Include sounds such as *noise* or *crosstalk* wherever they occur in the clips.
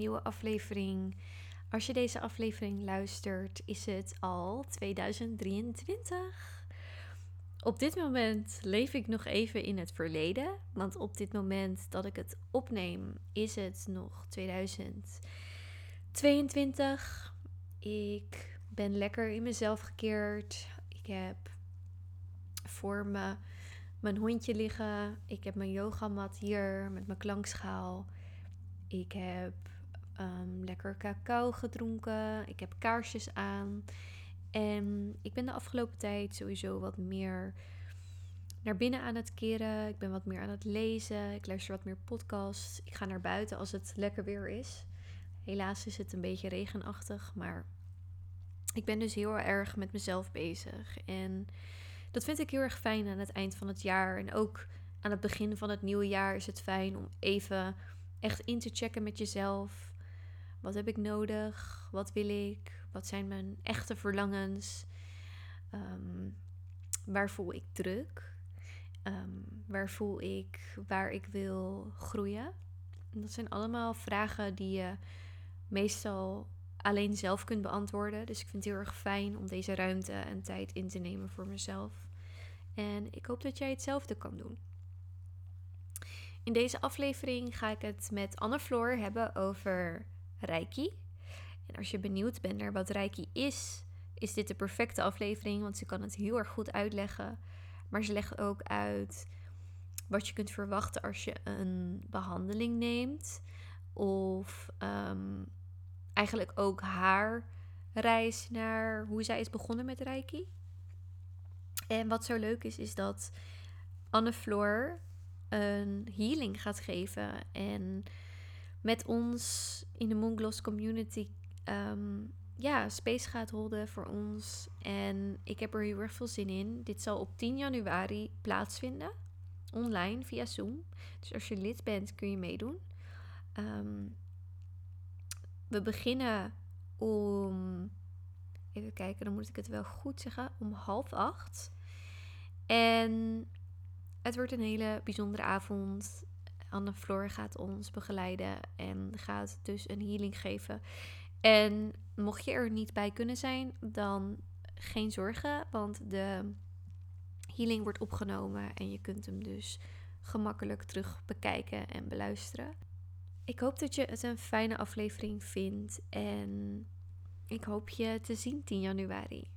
nieuwe aflevering. Als je deze aflevering luistert, is het al 2023. Op dit moment leef ik nog even in het verleden, want op dit moment dat ik het opneem, is het nog 2022. Ik ben lekker in mezelf gekeerd. Ik heb voor me mijn hondje liggen. Ik heb mijn yogamat hier met mijn klankschaal. Ik heb um, lekker cacao gedronken. Ik heb kaarsjes aan. En ik ben de afgelopen tijd sowieso wat meer naar binnen aan het keren. Ik ben wat meer aan het lezen. Ik luister wat meer podcasts. Ik ga naar buiten als het lekker weer is. Helaas is het een beetje regenachtig, maar ik ben dus heel erg met mezelf bezig. En dat vind ik heel erg fijn aan het eind van het jaar. En ook aan het begin van het nieuwe jaar is het fijn om even echt in te checken met jezelf. Wat heb ik nodig? Wat wil ik? Wat zijn mijn echte verlangens? Ehm, waar voel ik druk? Ehm, waar voel ik waar ik wil groeien? En dat zijn allemaal vragen die je meestal alleen zelf kunt beantwoorden. Dus ik vind het heel erg fijn om deze ruimte en tijd in te nemen voor mezelf. En ik hoop dat jij hetzelfde kan doen. In deze aflevering ga ik het met Anne Floor hebben over Reiki. En als je benieuwd bent naar wat Reiki is, is dit de perfecte aflevering, want ze kan het heel erg goed uitleggen. Maar ze legt ook uit wat je kunt verwachten als je een behandeling neemt. Of um, eigenlijk ook haar reis naar hoe zij is begonnen met Reiki. En wat zo leuk is, is dat Anne Floor een healing gaat geven. En met ons in de Moongloss community um, ja, space gaat holden voor ons. En ik heb er heel erg veel zin in. Dit zal op 10 januari plaatsvinden. Online via Zoom. Dus als je lid bent, kun je meedoen. Um, we beginnen om. Even kijken, dan moet ik het wel goed zeggen. Om half acht. En het wordt een hele bijzondere avond. Anne Floor gaat ons begeleiden en gaat dus een healing geven. En mocht je er niet bij kunnen zijn, dan geen zorgen, want de healing wordt opgenomen en je kunt hem dus gemakkelijk terug bekijken en beluisteren. Ik hoop dat je het een fijne aflevering vindt en ik hoop je te zien 10 januari.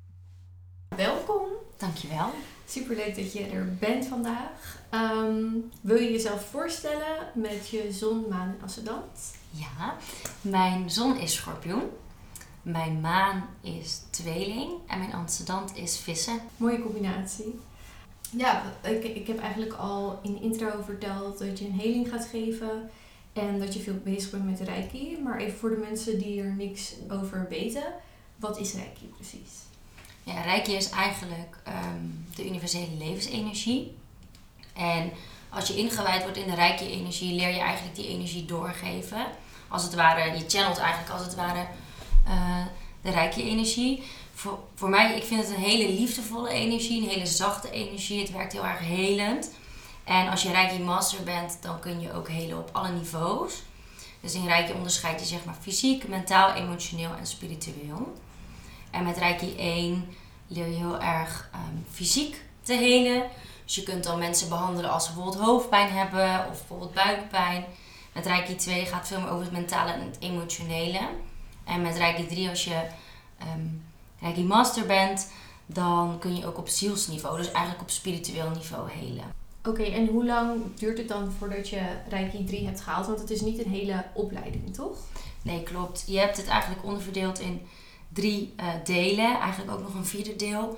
Welkom. Dankjewel. Superleuk dat je er bent vandaag. Ehm, wil je jezelf voorstellen met je zon, maan en ascendant? Ja, mijn zon is schorpioen. Mijn maan is tweeling en mijn ascendant is vissen. Mooie combinatie. Ja, ik, ik heb eigenlijk al in de intro verteld dat je een heling gaat geven en dat je veel bezig bent met Reiki. Maar even voor de mensen die er niks over weten, wat is Reiki precies? Ja, Reiki is eigenlijk ehm, de universele levensenergie. En als je ingewijd wordt in de Reiki-energie, leer je eigenlijk die energie doorgeven. Als het ware, je channelt eigenlijk als het ware uh, de Reiki-energie. Voor, voor mij, ik vind het een hele liefdevolle energie, een hele zachte energie. Het werkt heel erg helend. En als je Reiki Master bent, dan kun je ook helen op alle niveaus. Dus in Reiki onderscheid je zeg maar fysiek, mentaal, emotioneel en spiritueel. En met Reiki 1 leer je heel erg ehm, fysiek te helen. Dus je kunt dan mensen behandelen als ze bijvoorbeeld hoofdpijn hebben of bijvoorbeeld buikpijn. Met Reiki 2 gaat het veel meer over het mentale en het emotionele. En met Reiki 3, als je um, Reiki Master bent, dan kun je ook op zielsniveau, dus eigenlijk op spiritueel niveau helen. Oké, en hoe lang duurt het dan voordat je Reiki 3 hebt gehaald? Want het is niet een hele opleiding, toch? Nee, klopt. Je hebt het eigenlijk onderverdeeld in drie uh, delen. Eigenlijk ook nog een vierde deel.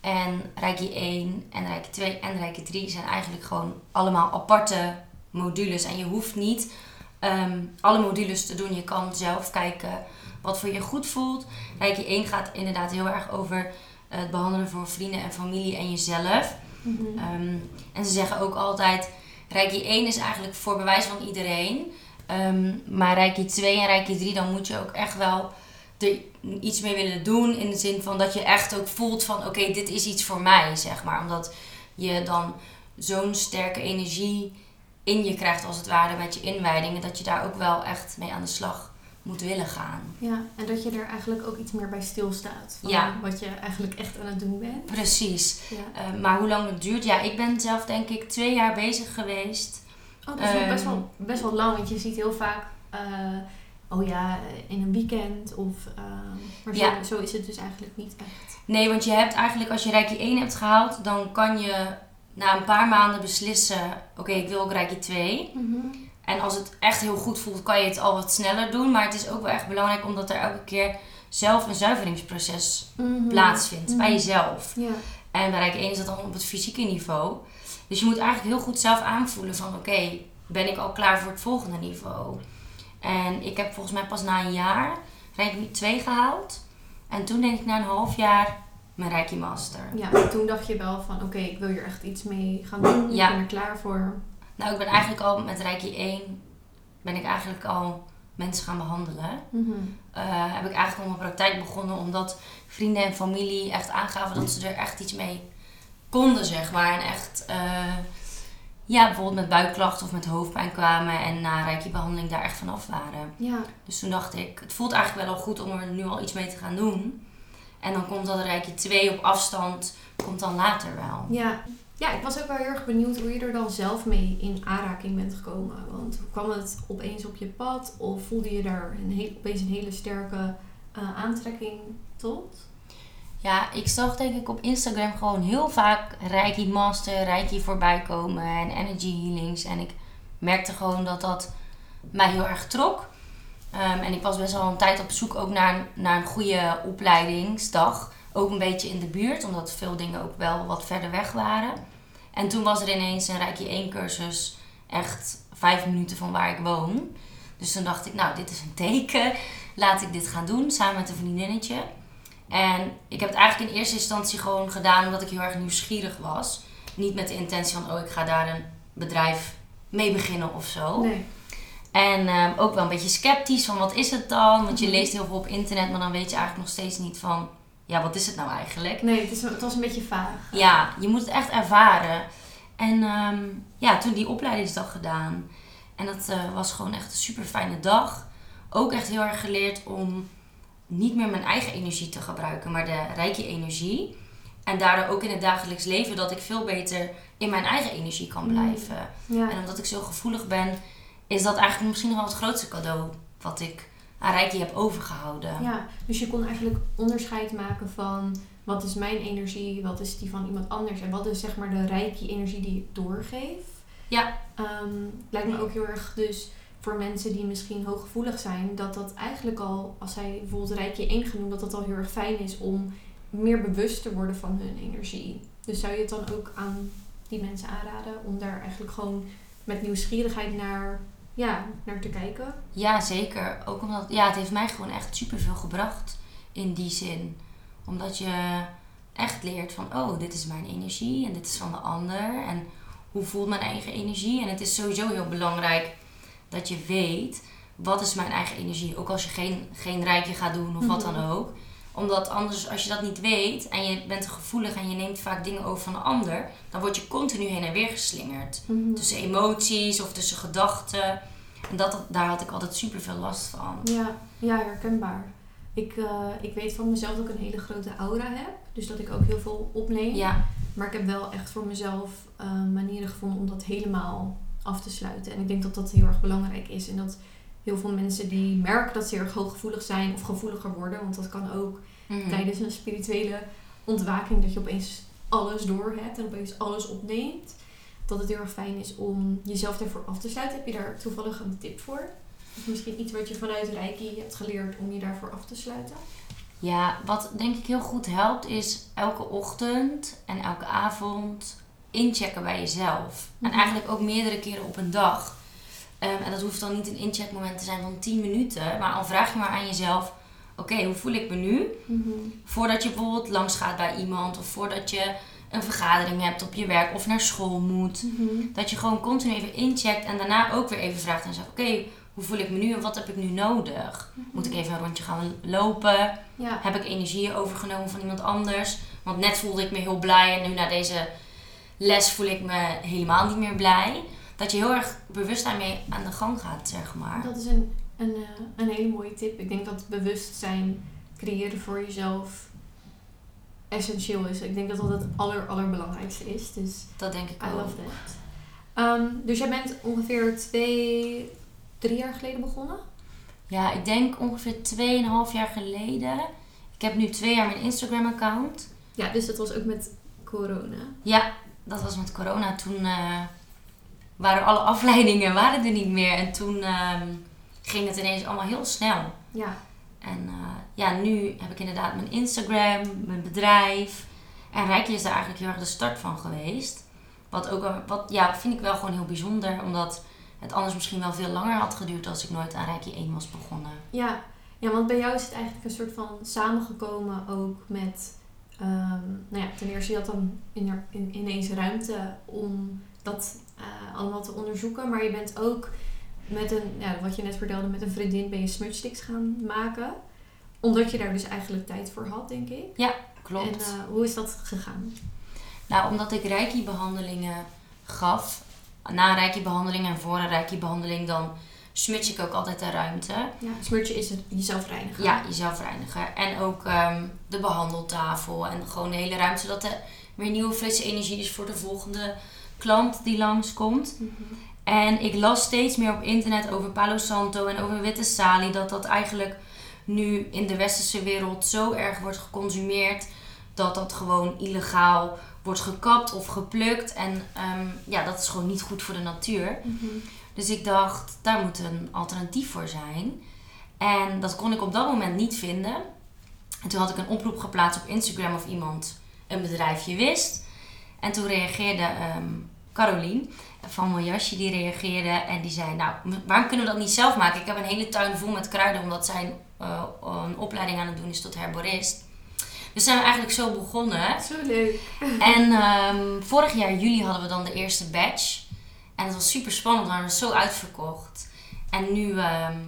En Reiki 1 en Reiki 2 en Reiki 3 zijn eigenlijk gewoon allemaal aparte modules. En je hoeft niet um, alle modules te doen. Je kan zelf kijken wat voor je goed voelt. Reiki 1 gaat inderdaad heel erg over het behandelen voor vrienden en familie en jezelf. Mhm. Ehm, en ze zeggen ook altijd, Reiki 1 is eigenlijk voor bewijs van iedereen. Um, maar Reiki 2 en Reiki 3, dan moet je ook echt wel er iets mee willen doen. In de zin van dat je echt ook voelt van, oké, dit is iets voor mij, zeg maar. Omdat je dan zo'n sterke energie in je krijgt, als het ware, met je inwijdingen. Dat je daar ook wel echt mee aan de slag moet willen gaan. Ja, en dat je er eigenlijk ook iets meer bij stilstaat. Van Ja. wat je eigenlijk echt aan het doen bent. Precies. Ja. Eh, maar hoe lang het duurt? Ja, ik ben zelf denk ik twee jaar bezig geweest. Oh, dat is best, Ehm. wel, best wel lang, want je ziet heel vaak, eh, oh ja, in een weekend of, ehm, maar Ja. zo, zo is het dus eigenlijk niet echt. Nee, want je hebt eigenlijk, als je Reiki 1 hebt gehaald, dan kan je na een paar maanden beslissen: oké, ik wil ook Reiki 2. En als het echt heel goed voelt, kan je het al wat sneller doen. Maar het is ook wel echt belangrijk omdat er elke keer zelf een zuiveringsproces Mhm. plaatsvindt bij Mhm. jezelf. Ja, En bij Reiki 1 is dat dan op het fysieke niveau. Dus je moet eigenlijk heel goed zelf aanvoelen van oké, ben ik al klaar voor het volgende niveau? En ik heb volgens mij pas na een jaar Reiki 2 gehaald. En toen denk ik na een half jaar mijn Reiki Master. ja, en toen dacht je wel van, oké, ik wil hier echt iets mee gaan doen. Ja. Ik ben er klaar voor. Nou, ik ben eigenlijk al met Reiki 1 ben ik eigenlijk al mensen gaan behandelen. Mhm. Eh, heb ik eigenlijk al mijn praktijk begonnen omdat vrienden en familie echt aangaven dat ze er echt iets mee konden, zeg maar. En echt, eh, ja, bijvoorbeeld met buikklachten of met hoofdpijn kwamen en na Reiki-behandeling daar echt vanaf waren. Ja, Dus toen dacht ik, het voelt eigenlijk wel al goed om er nu al iets mee te gaan doen. En dan komt dat Reiki 2 op afstand, komt dan later wel. ja. Ja, ik was ook wel heel erg benieuwd hoe je er dan zelf mee in aanraking bent gekomen. Want kwam het opeens op je pad of voelde je daar een heel, opeens een hele sterke eh, aantrekking tot? Ja, ik zag denk ik op Instagram gewoon heel vaak Reiki Master, Reiki voorbij komen en energy healings. En ik merkte gewoon dat dat mij heel erg trok. Ehm, en ik was best wel een tijd op zoek ook naar, naar een goede opleidingsdag. Ook een beetje in de buurt, omdat veel dingen ook wel wat verder weg waren. En toen was er ineens een Reiki 1 cursus, echt vijf minuten van waar ik woon. Dus toen dacht ik, nou, dit is een teken. Laat ik dit gaan doen, samen met een vriendinnetje. En ik heb het eigenlijk in eerste instantie gewoon gedaan omdat ik heel erg nieuwsgierig was. Niet met de intentie van, oh, ik ga daar een bedrijf mee beginnen of zo. Nee. En ehm, ook wel een beetje sceptisch van, wat is het dan? Want je Mhm. leest heel veel op internet, maar dan weet je eigenlijk nog steeds niet van, ja, wat is het nou eigenlijk? Nee, het, is, het was een beetje vaag. Ja, je moet het echt ervaren. En ehm, ja, toen die opleidingsdag gedaan. En dat eh, was gewoon echt een super fijne dag. Ook echt heel erg geleerd om niet meer mijn eigen energie te gebruiken, maar de rijke energie. En daardoor ook in het dagelijks leven dat ik veel beter in mijn eigen energie kan Mm. blijven. Ja. En omdat ik zo gevoelig ben, is dat eigenlijk misschien nog wel het grootste cadeau wat ik aan Reiki heb overgehouden. ja, dus je kon eigenlijk onderscheid maken van wat is mijn energie, wat is die van iemand anders en wat is zeg maar de rijke energie die ik doorgeef. Ja. Ehm, lijkt me ook heel erg dus voor mensen die misschien hooggevoelig zijn, dat dat eigenlijk al, als zij bijvoorbeeld rijkje 1 gaan doen, dat dat al heel erg fijn is om meer bewust te worden van hun energie. Dus zou je het dan ook aan die mensen aanraden om daar eigenlijk gewoon met nieuwsgierigheid naar, ja, naar te kijken? Ja, zeker. Ook omdat ja, het heeft mij gewoon echt superveel gebracht in die zin. Omdat je echt leert van, oh, dit is mijn energie en dit is van de ander. En hoe voelt mijn eigen energie? En het is sowieso heel belangrijk dat je weet, wat is mijn eigen energie? Ook als je geen, geen rijtje gaat doen of wat dan Mhm. ook. Omdat anders, als je dat niet weet en je bent gevoelig en je neemt vaak dingen over van de ander, dan word je continu heen en weer geslingerd tussen emoties of tussen gedachten. En dat, daar had ik altijd super veel last van. Ja, ja herkenbaar. Ik, eh, ik weet van mezelf dat ik een hele grote aura heb. Dus dat ik ook heel veel opneem. Ja, Maar ik heb wel echt voor mezelf eh, manieren gevonden om dat helemaal af te sluiten. En ik denk dat dat heel erg belangrijk is. En dat heel veel mensen die merken dat ze heel erg hooggevoelig zijn of gevoeliger worden. Want dat kan ook Mhm. tijdens een spirituele ontwaking dat je opeens alles door hebt en opeens alles opneemt. Dat het heel erg fijn is om jezelf ervoor af te sluiten. Heb je daar toevallig een tip voor? Of misschien iets wat je vanuit Reiki hebt geleerd om je daarvoor af te sluiten? ja, wat denk ik heel goed helpt is elke ochtend en elke avond inchecken bij jezelf. En Mhm. eigenlijk ook meerdere keren op een dag. Ehm, en dat hoeft dan niet een incheckmoment te zijn van 10 minuten. Maar al vraag je maar aan jezelf, oké, hoe voel ik me nu? Voordat je bijvoorbeeld langs gaat bij iemand of voordat je een vergadering hebt op je werk of naar school moet. Dat je gewoon continu even incheckt en daarna ook weer even vraagt en zegt: Oké, hoe voel ik me nu en wat heb ik nu nodig? Moet ik even een rondje gaan lopen? Ja, Heb ik energie overgenomen van iemand anders? Want net voelde ik me heel blij en nu na deze les voel ik me helemaal niet meer blij. Dat je heel erg bewust daarmee aan de gang gaat, zeg maar. dat is een, een een, eh, een hele mooie tip. Ik denk dat bewustzijn creëren voor jezelf essentieel is. Ik denk dat dat het aller, allerbelangrijkste is. Dus Dat denk ik I ook. love that. Ehm, dus jij bent ongeveer twee, drie jaar geleden begonnen? Ja, ik denk ongeveer 2,5 jaar geleden. Ik heb nu twee jaar mijn Instagram-account. Ja, dus dat was ook met corona. Ja, dat was met corona. Toen eh, waren alle afleidingen waren er niet meer. En toen ehm, ging het ineens allemaal heel snel. Ja, En eh, ja, nu heb ik inderdaad mijn Instagram, mijn bedrijf. En Rijkje is daar eigenlijk heel erg de start van geweest. Wat ook, wat, ja, vind ik wel gewoon heel bijzonder. Omdat het anders misschien wel veel langer had geduurd als ik nooit aan Rijkje 1 was begonnen. ja. ja, want bij jou is het eigenlijk een soort van samengekomen ook met... ehm, nou ja, ten eerste je had dan in, in, ineens ruimte om dat eh, allemaal te onderzoeken. Maar je bent ook met een, ja, wat je net vertelde, met een vriendin ben je smudgesticks gaan maken. Omdat je daar dus eigenlijk tijd voor had, denk ik. Klopt. En eh, hoe is dat gegaan? Nou, omdat ik Reiki-behandelingen gaf, na een Reiki-behandeling en voor een Reiki-behandeling, dan smuts ik ook altijd de ruimte. Ja, is het jezelf reinigen. Ja, jezelf reinigen. En ook ehm, de behandeltafel en gewoon de hele ruimte, zodat er weer nieuwe frisse energie is voor de volgende klant die langskomt. Mhm. En ik las steeds meer op internet over Palo Santo en over witte salie, dat dat eigenlijk nu in de westerse wereld zo erg wordt geconsumeerd dat dat gewoon illegaal wordt gekapt of geplukt. En ehm, ja, dat is gewoon niet goed voor de natuur. Mhm. Dus ik dacht, daar moet een alternatief voor zijn. En dat kon ik op dat moment niet vinden. En toen had ik een oproep geplaatst op Instagram of iemand een bedrijfje wist. En toen reageerde ehm Carolien van Moyashi, die reageerde en die zei, nou, waarom kunnen we dat niet zelf maken? Ik heb een hele tuin vol met kruiden, omdat zij eh, een opleiding aan het doen is tot herborist. Dus zijn we eigenlijk zo begonnen. Zo leuk. En ehm, vorig jaar juli hadden we dan de eerste batch. En het was super spannend, we waren zo uitverkocht. En nu ehm,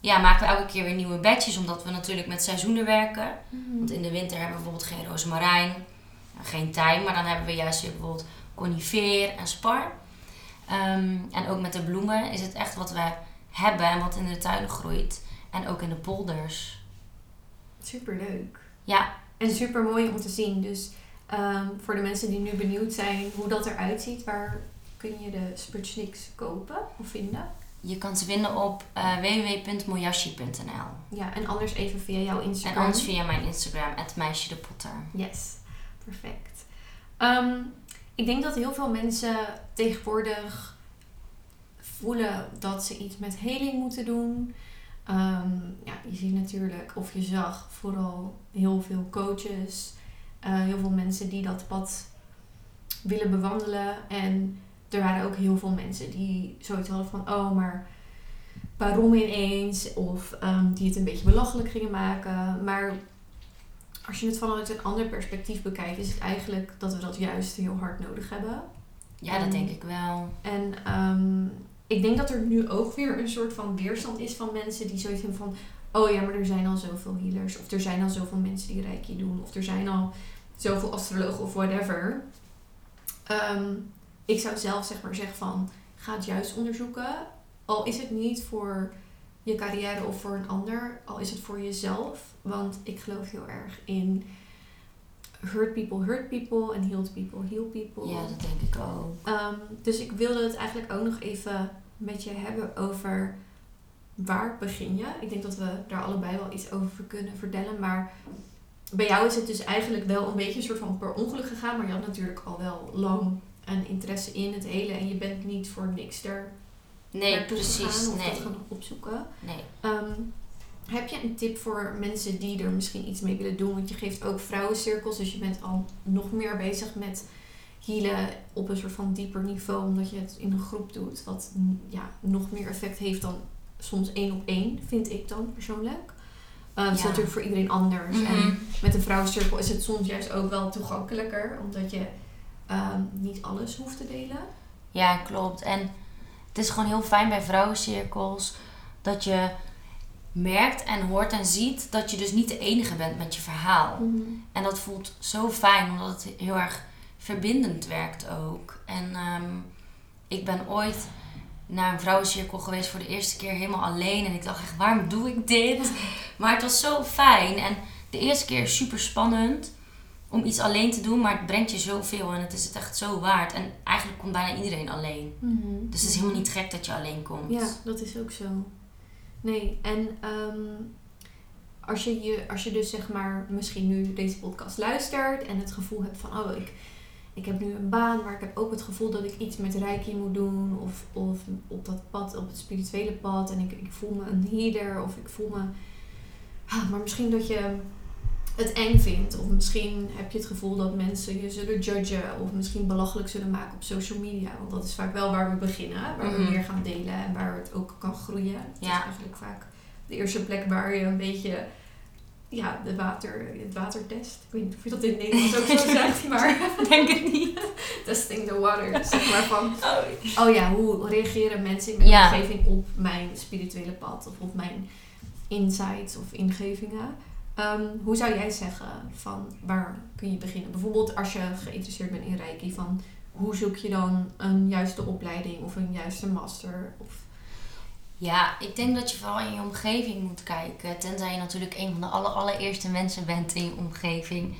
ja, maken we elke keer weer nieuwe batches, omdat we natuurlijk met seizoenen werken. Want in de winter hebben we bijvoorbeeld geen rozemarijn, geen tijm, maar dan hebben we juist weer bijvoorbeeld conifeer en spar. Ehm, en ook met de bloemen is het echt wat we hebben en wat in de tuinen groeit. En ook in de polders. Super leuk. Ja, En super mooi om te zien. Dus ehm, voor de mensen die nu benieuwd zijn hoe dat eruit ziet, waar kun je de sputniks kopen of vinden? je kan ze vinden op eh www.moyashi.nl. Ja, en anders even via jouw En Instagram. anders via mijn Instagram, het meisje de potter. Yes, perfect. Ehm, ik denk dat heel veel mensen tegenwoordig voelen dat ze iets met heling moeten doen. Ehm, ja, je ziet natuurlijk, of je zag vooral heel veel coaches, eh, heel veel mensen die dat pad willen bewandelen. En er waren ook heel veel mensen die zoiets hadden van, oh, maar waarom ineens? Of ehm, die het een beetje belachelijk gingen maken. Maar als je het vanuit een ander perspectief bekijkt, is het eigenlijk dat we dat juist heel hard nodig hebben. Ja, dat En- denk ik wel. En ehm, ik denk dat er nu ook weer een soort van weerstand is van mensen die zoiets hebben van... Oh ja, maar er zijn al zoveel healers. Of er zijn al zoveel mensen die reiki doen. Of er zijn al zoveel astrologen of whatever. Ehm, ik zou zelf zeg maar zeggen van... Ga het juist onderzoeken. Al is het niet voor je carrière of voor een ander. Al is het voor jezelf. Want ik geloof heel erg in... Hurt people hurt people. En healed people heal people. Ja, dat denk ik ook. Ehm, dus ik wilde het eigenlijk ook nog even met je hebben over waar begin je. Ik denk dat we daar allebei wel iets over kunnen vertellen. Maar bij jou is het dus eigenlijk wel een beetje een soort van per ongeluk gegaan. Maar je had natuurlijk al wel lang een interesse in het hele. En je bent niet voor niks er Nee, naartoe precies. gegaan of Nee. dat gaan opzoeken. nee. Ehm, heb je een tip voor mensen die er misschien iets mee willen doen? Want je geeft ook vrouwencirkels, dus je bent al nog meer bezig met healen op een soort van dieper niveau, omdat je het in een groep doet, wat ja, nog meer effect heeft dan soms één op één, vind ik dan persoonlijk. Het is natuurlijk voor iedereen anders. Mhm. En met een vrouwencirkel is het soms juist ook wel toegankelijker, omdat je ehm, niet alles hoeft te delen. Ja, klopt. En het is gewoon heel fijn bij vrouwencirkels dat je merkt en hoort en ziet dat je dus niet de enige bent met je verhaal. En dat voelt zo fijn, omdat het heel erg verbindend werkt ook. En ehm, ik ben ooit naar een vrouwencirkel geweest voor de eerste keer helemaal alleen. En ik dacht echt, waarom doe ik dit? *laughs* Maar het was zo fijn. En de eerste keer super spannend om iets alleen te doen, maar het brengt je zoveel en het is het echt zo waard. En eigenlijk komt bijna iedereen alleen. Dus het is helemaal niet gek dat je alleen komt. Ja, dat is ook zo. Nee, en ehm, als, je je, als je dus zeg maar misschien nu deze podcast luistert en het gevoel hebt van, oh, ik, ik heb nu een baan, maar ik heb ook het gevoel dat ik iets met reiki moet doen of, of op dat pad, op het spirituele pad en ik, ik voel me een healer of ik voel me, ah, maar misschien dat je het eng vindt. Of misschien heb je het gevoel dat mensen je zullen judgen. Of misschien belachelijk zullen maken op social media. Want dat is vaak wel waar we beginnen. Waar we Mhm. meer gaan delen en waar het ook kan groeien. Het is Ja. eigenlijk vaak de eerste plek waar je een beetje... Ja, de water, het watertest. Ik weet niet of je dat in het Nederlands ook zo *laughs* zegt, maar denk het niet. *laughs* testing the water. Zeg maar van, *laughs* Oh. oh ja, hoe reageren mensen in mijn Ja. omgeving op mijn spirituele pad of op mijn insights of ingevingen? Ehm, hoe zou jij zeggen van waar kun je beginnen? Bijvoorbeeld als je geïnteresseerd bent in Reiki, van hoe zoek je dan een juiste opleiding of een juiste master? Of, Ja, ik denk dat je vooral in je omgeving moet kijken. Tenzij je natuurlijk een van de aller, allereerste mensen bent in je omgeving.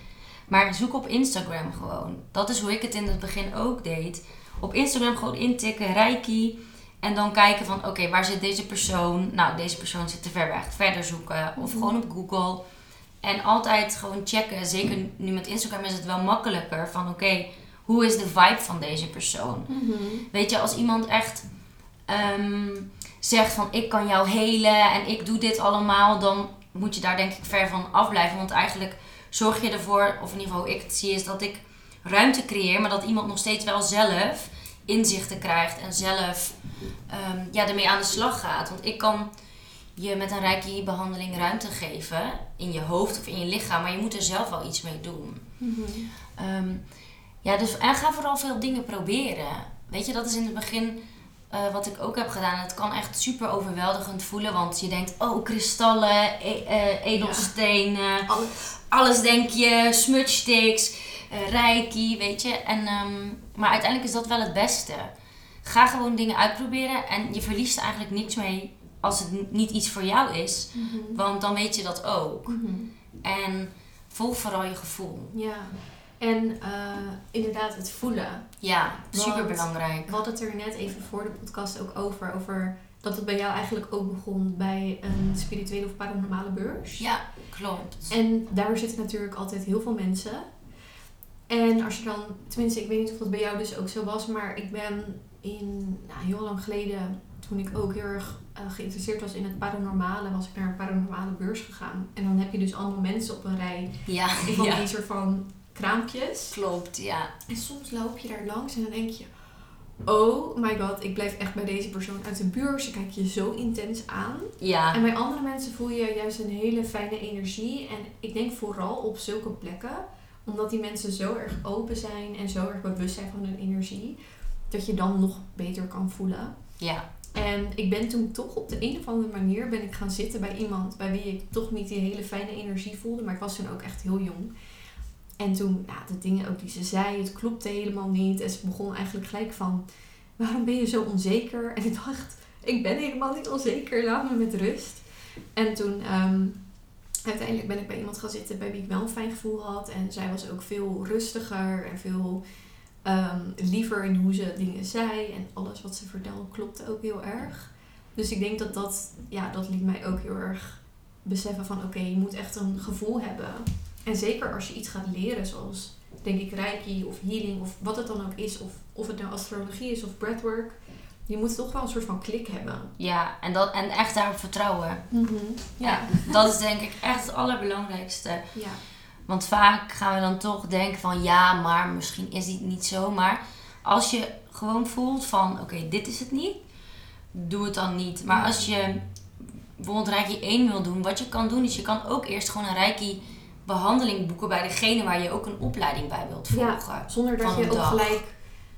Maar zoek op Instagram gewoon. Dat is hoe ik het in het begin ook deed. Op Instagram gewoon intikken, Reiki. En dan kijken van, oké, waar zit deze persoon? Nou, deze persoon zit te ver weg. Verder zoeken. Of Mhm. gewoon op Google. En altijd gewoon checken. Zeker nu met Instagram is het wel makkelijker. Van, oké, hoe is de vibe van deze persoon? Weet je, als iemand echt ehm, zegt van ik kan jou helen en ik doe dit allemaal, dan moet je daar denk ik ver van afblijven. Want eigenlijk zorg je ervoor, of in ieder geval ik het zie, is dat ik ruimte creëer, maar dat iemand nog steeds wel zelf inzichten krijgt en zelf ehm, ja, ermee aan de slag gaat. Want ik kan je met een reiki behandeling ruimte geven in je hoofd of in je lichaam, maar je moet er zelf wel iets mee doen. Ehm, ja, dus en ga vooral veel dingen proberen. Weet je, dat is in het begin eh, wat ik ook heb gedaan. Het kan echt super overweldigend voelen, want je denkt, oh, kristallen, e- eh, edelstenen, Alles. alles denk je, smudge sticks, eh, reiki, weet je. En, ehm, maar uiteindelijk is dat wel het beste. Ga gewoon dingen uitproberen en je verliest er eigenlijk niks mee als het niet iets voor jou is. Want dan weet je dat ook. Mhm. En volg vooral je gevoel. Ja, en eh, inderdaad het voelen. Ja, super belangrijk. We hadden het er net even voor de podcast ook over, over dat het bij jou eigenlijk ook begon bij een spirituele of paranormale beurs. Ja, klopt. En daar zitten natuurlijk altijd heel veel mensen. En als je dan, tenminste, ik weet niet of dat bij jou dus ook zo was, maar ik ben in, nou, heel lang geleden, toen ik ook heel erg eh, geïnteresseerd was in het paranormale, was ik naar een paranormale beurs gegaan. En dan heb je dus allemaal mensen op een rij Ja, in van ja. die soort van kraampjes. klopt, ja. En soms loop je daar langs en dan denk je, oh my god, ik blijf echt bij deze persoon uit de buurt. Ze kijkt je zo intens aan. Ja, En bij andere mensen voel je juist een hele fijne energie. En ik denk vooral op zulke plekken, omdat die mensen zo erg open zijn en zo erg bewust zijn van hun energie, dat je dan nog beter kan voelen. ja. En ik ben toen toch op de een of andere manier ben ik gaan zitten bij iemand bij wie ik toch niet die hele fijne energie voelde. Maar ik was toen ook echt heel jong. En toen, ja, de dingen ook die ze zei, het klopte helemaal niet. En ze begon eigenlijk gelijk van, waarom ben je zo onzeker? En ik dacht, ik ben helemaal niet onzeker, laat me met rust. En toen, ehm, uiteindelijk ben ik bij iemand gaan zitten bij wie ik wel een fijn gevoel had. En zij was ook veel rustiger en veel ehm, liever in hoe ze dingen zei. En alles wat ze vertelde klopte ook heel erg. Dus ik denk dat dat, ja, dat liet mij ook heel erg beseffen van oké, je moet echt een gevoel hebben. En zeker als je iets gaat leren, zoals denk ik reiki of healing of wat het dan ook is. Of, of het nou astrologie is of breathwork. Je moet toch wel een soort van klik hebben. Ja, en, dat, en echt daarop vertrouwen. Ja, dat is denk ik echt het allerbelangrijkste. ja. Want vaak gaan we dan toch denken van ja, maar misschien is dit niet zo. Maar als je gewoon voelt van oké, dit is het niet, doe het dan niet. Maar als je bijvoorbeeld Reiki 1 wil doen, wat je kan doen is je kan ook eerst gewoon een Reiki behandeling boeken bij degene waar je ook een opleiding bij wilt Ja. volgen. Zonder dat je ook dag. gelijk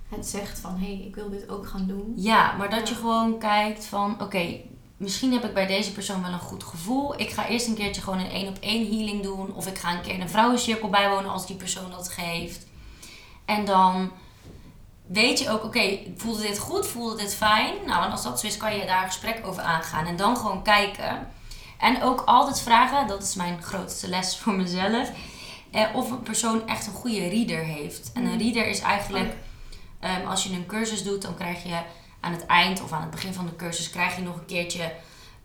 het zegt van hé, hey, ik wil dit ook gaan doen. Ja, maar dat je gewoon kijkt van oké, misschien heb ik bij deze persoon wel een goed gevoel. Ik ga eerst een keertje gewoon een één op één healing doen. Of ik ga een keer in een vrouwencirkel bijwonen als die persoon dat geeft. En dan weet je ook, oké, voelde dit goed? Voelde dit fijn? Nou, en als dat zo is, kan je daar een gesprek over aangaan. En dan gewoon kijken. En ook altijd vragen, dat is mijn grootste les *laughs* voor mezelf. Eh, of een persoon echt een goede reader heeft. En een reader is eigenlijk, ehm, als je een cursus doet, dan krijg je aan het eind of aan het begin van de cursus, krijg je nog een keertje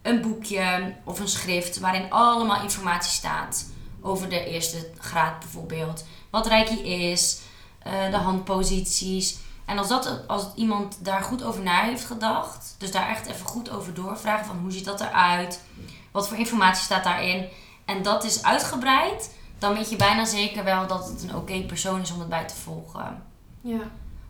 een boekje of een schrift waarin allemaal informatie staat. Over de eerste graad bijvoorbeeld. Wat Reiki is, eh, de handposities. En als, dat, als iemand daar goed over na heeft gedacht, dus daar echt even goed over doorvragen van hoe ziet dat eruit, wat voor informatie staat daarin, en dat is uitgebreid, dan weet je bijna zeker wel dat het een oké persoon is om het bij te volgen. Ja.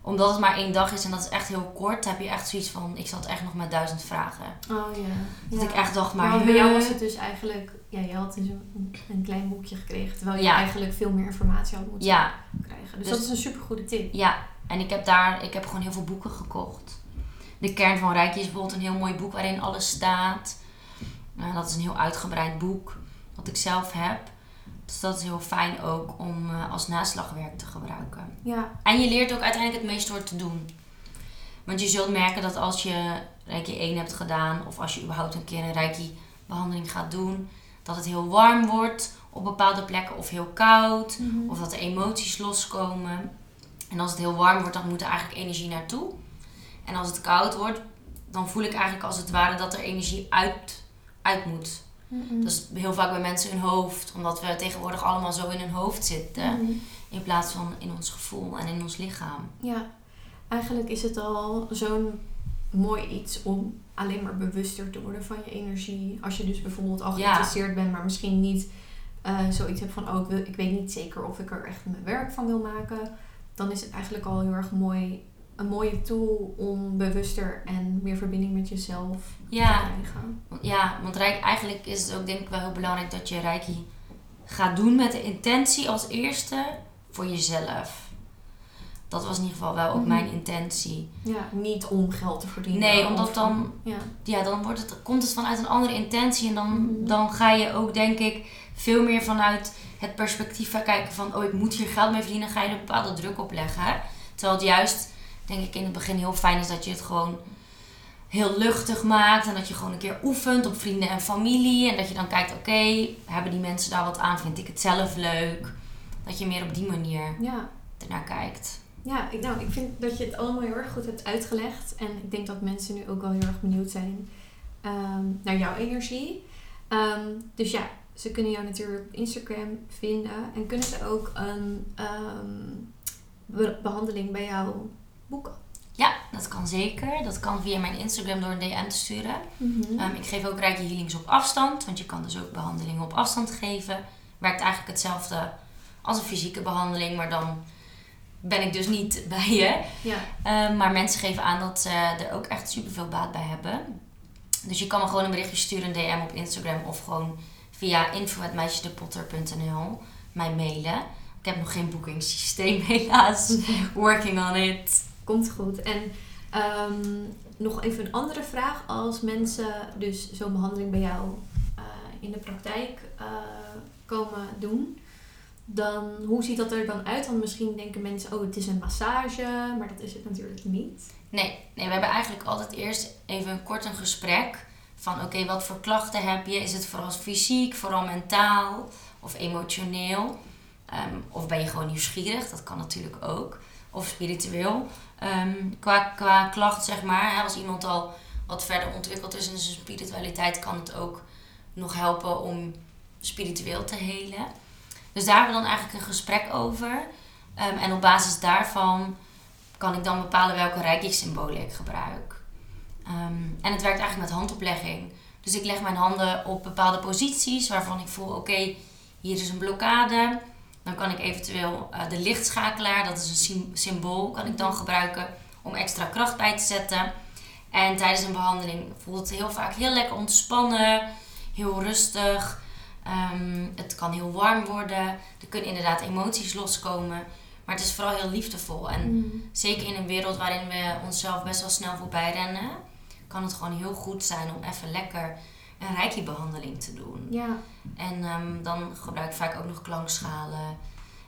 Omdat het maar één dag is en dat is echt heel kort, heb je echt zoiets van, ik zat echt nog met duizend vragen. Oh ja. Dat ja. ik echt dacht, maar... Maar bij jou was het dus eigenlijk, ja, je had dus een, een klein boekje gekregen, terwijl je Ja. eigenlijk veel meer informatie had moeten Ja, krijgen. Dus, Dus- dat is een supergoede tip. Ja, en ik heb daar, ik heb gewoon heel veel boeken gekocht. De kern van Reiki is bijvoorbeeld een heel mooi boek waarin alles staat. Nou, dat is een heel uitgebreid boek, wat ik zelf heb. Dus dat is heel fijn ook om eh, als naslagwerk te gebruiken. Ja, En je leert ook uiteindelijk het meest door te doen. Want je zult merken dat als je Reiki 1 hebt gedaan, of als je überhaupt een keer een Reiki behandeling gaat doen, dat het heel warm wordt op bepaalde plekken of heel koud. Mhm. Of dat er emoties loskomen. En als het heel warm wordt, dan moet er eigenlijk energie naartoe. En als het koud wordt, dan voel ik eigenlijk als het ware dat er energie uit, uit moet. Mhm. Dat is heel vaak bij mensen hun hoofd, omdat we tegenwoordig allemaal zo in hun hoofd zitten. In plaats van in ons gevoel en in ons lichaam. Ja, eigenlijk is het al zo'n mooi iets om alleen maar bewuster te worden van je energie. Als je dus bijvoorbeeld al Ja. geïnteresseerd bent, maar misschien niet eh, zoiets hebt van, oh, ik, wil, ik weet niet zeker of ik er echt mijn werk van wil maken. Dan is het eigenlijk al heel erg mooi, een mooie tool om bewuster en meer verbinding met jezelf Ja, te krijgen. ja want rijk, eigenlijk is het ook denk ik wel heel belangrijk dat je Reiki gaat doen met de intentie als eerste voor jezelf. Dat was in ieder geval wel ook Mhm. mijn intentie. Ja, niet om geld te verdienen. Nee, omdat om- dan- Ja, ja, dan wordt het, komt het vanuit een andere intentie. En dan, Mhm. dan ga je ook, denk ik, veel meer vanuit het perspectief van kijken van... oh, ik moet hier geld mee verdienen, ga je een bepaalde druk op leggen. Terwijl het juist, denk ik, in het begin heel fijn is dat je het gewoon heel luchtig maakt. En dat je gewoon een keer oefent op vrienden en familie. En dat je dan kijkt, oké, hebben die mensen daar wat aan? Vind ik het zelf leuk? Dat je meer op die manier ja. ernaar kijkt. Ja, ik, nou, ik vind dat je het allemaal heel erg goed hebt uitgelegd. En ik denk dat mensen nu ook wel heel erg benieuwd zijn ehm, naar jouw energie. Ehm, dus ja, ze kunnen jou natuurlijk op Instagram vinden. En kunnen ze ook een ehm, be- behandeling bij jou boeken. Ja, dat kan zeker. Dat kan via mijn Instagram door een DM te sturen. Ehm, ik geef ook Reiki Healings op afstand, want je kan dus ook behandelingen op afstand geven. Werkt eigenlijk hetzelfde als een fysieke behandeling, maar dan ben ik dus niet *laughs* bij je. ja, Ehm, maar mensen geven aan dat ze er ook echt superveel baat bij hebben. Dus je kan me gewoon een berichtje sturen, een DM op Instagram of gewoon via info.meisjesdepotter.nl mij mailen. Ik heb nog geen boekingssysteem *laughs* helaas. Working on it. Komt goed. En ehm, nog even een andere vraag. Als mensen dus zo'n behandeling bij jou eh, in de praktijk eh, komen doen, dan hoe ziet dat er dan uit? Want misschien denken mensen, oh, het is een massage, maar dat is het natuurlijk niet. Nee, nee, we hebben eigenlijk altijd eerst even een kort een gesprek. Van oké, wat voor klachten heb je? Is het vooral fysiek, vooral mentaal of emotioneel? Ehm, of ben je gewoon nieuwsgierig? Dat kan natuurlijk ook. Of spiritueel. Ehm, qua, qua klacht, zeg maar. Als iemand al wat verder ontwikkeld is in zijn spiritualiteit, kan het ook nog helpen om spiritueel te helen. Dus daar hebben we dan eigenlijk een gesprek over. Ehm, en op basis daarvan kan ik dan bepalen welke reiki-symbolen ik gebruik. Ehm, en het werkt eigenlijk met handoplegging. Dus ik leg mijn handen op bepaalde posities waarvan ik voel, oké, hier is een blokkade. Dan kan ik eventueel eh, de lichtschakelaar, dat is een sym- symbool, kan ik dan gebruiken om extra kracht bij te zetten. En tijdens een behandeling voelt het heel vaak heel lekker ontspannen, heel rustig. Ehm, het kan heel warm worden. Er kunnen inderdaad emoties loskomen. Maar het is vooral heel liefdevol. En zeker in een wereld waarin we onszelf best wel snel voorbij rennen, kan het gewoon heel goed zijn om even lekker een reiki-behandeling te doen. Ja, En ehm, dan gebruik ik vaak ook nog klankschalen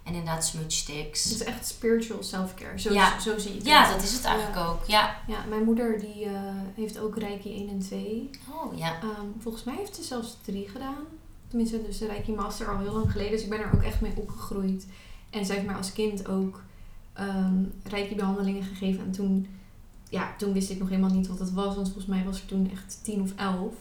En inderdaad smudge sticks. Het is echt spiritual self-care. Zo, Ja. zo zie ik het. Ja, dat is het eigenlijk ook. Ja. Ja, mijn moeder die eh, heeft ook Reiki 1 en 2. Oh ja. Ehm, volgens mij heeft ze zelfs 3 gedaan. Tenminste, dus de Reiki Master al heel lang geleden. Dus ik ben er ook echt mee opgegroeid. En zij heeft mij als kind ook ehm Reiki behandelingen gegeven. En toen, ja, toen wist ik nog helemaal niet wat het was. Want volgens mij was ik toen echt 10 of 11.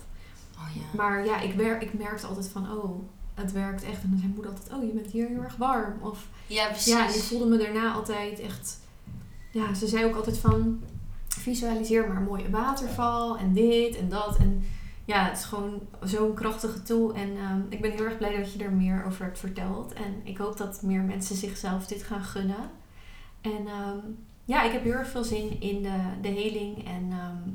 Oh ja. Maar ja, ik, wer ik merkte altijd van, oh, het werkt echt. En dan zei moeder altijd, oh, je bent hier heel erg warm. Of Ja, precies. ja, en ik voelde me daarna altijd echt... Ja, ze zei ook altijd van... Visualiseer maar een mooie waterval en dit en dat. En ja, het is gewoon zo'n krachtige tool. En ehm, ik ben heel erg blij dat je er meer over hebt verteld. En ik hoop dat meer mensen zichzelf dit gaan gunnen. En ehm, ja, ik heb heel erg veel zin in de, de healing en ehm,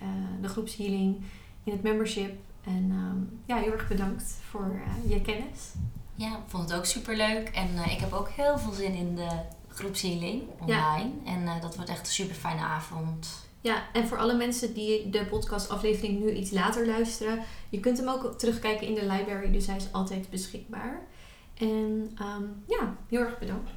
eh, de groepshealing. In het membership. En ehm, ja, heel erg bedankt voor eh, je kennis. Ja, ik vond het ook super leuk. En eh, ik heb ook heel veel zin in de groepshealing Ja. online. En eh, dat wordt echt een super fijne avond. Ja, en voor alle mensen die de podcastaflevering nu iets later luisteren, je kunt hem ook terugkijken in de library, dus hij is altijd beschikbaar. En ehm, ja, heel erg bedankt.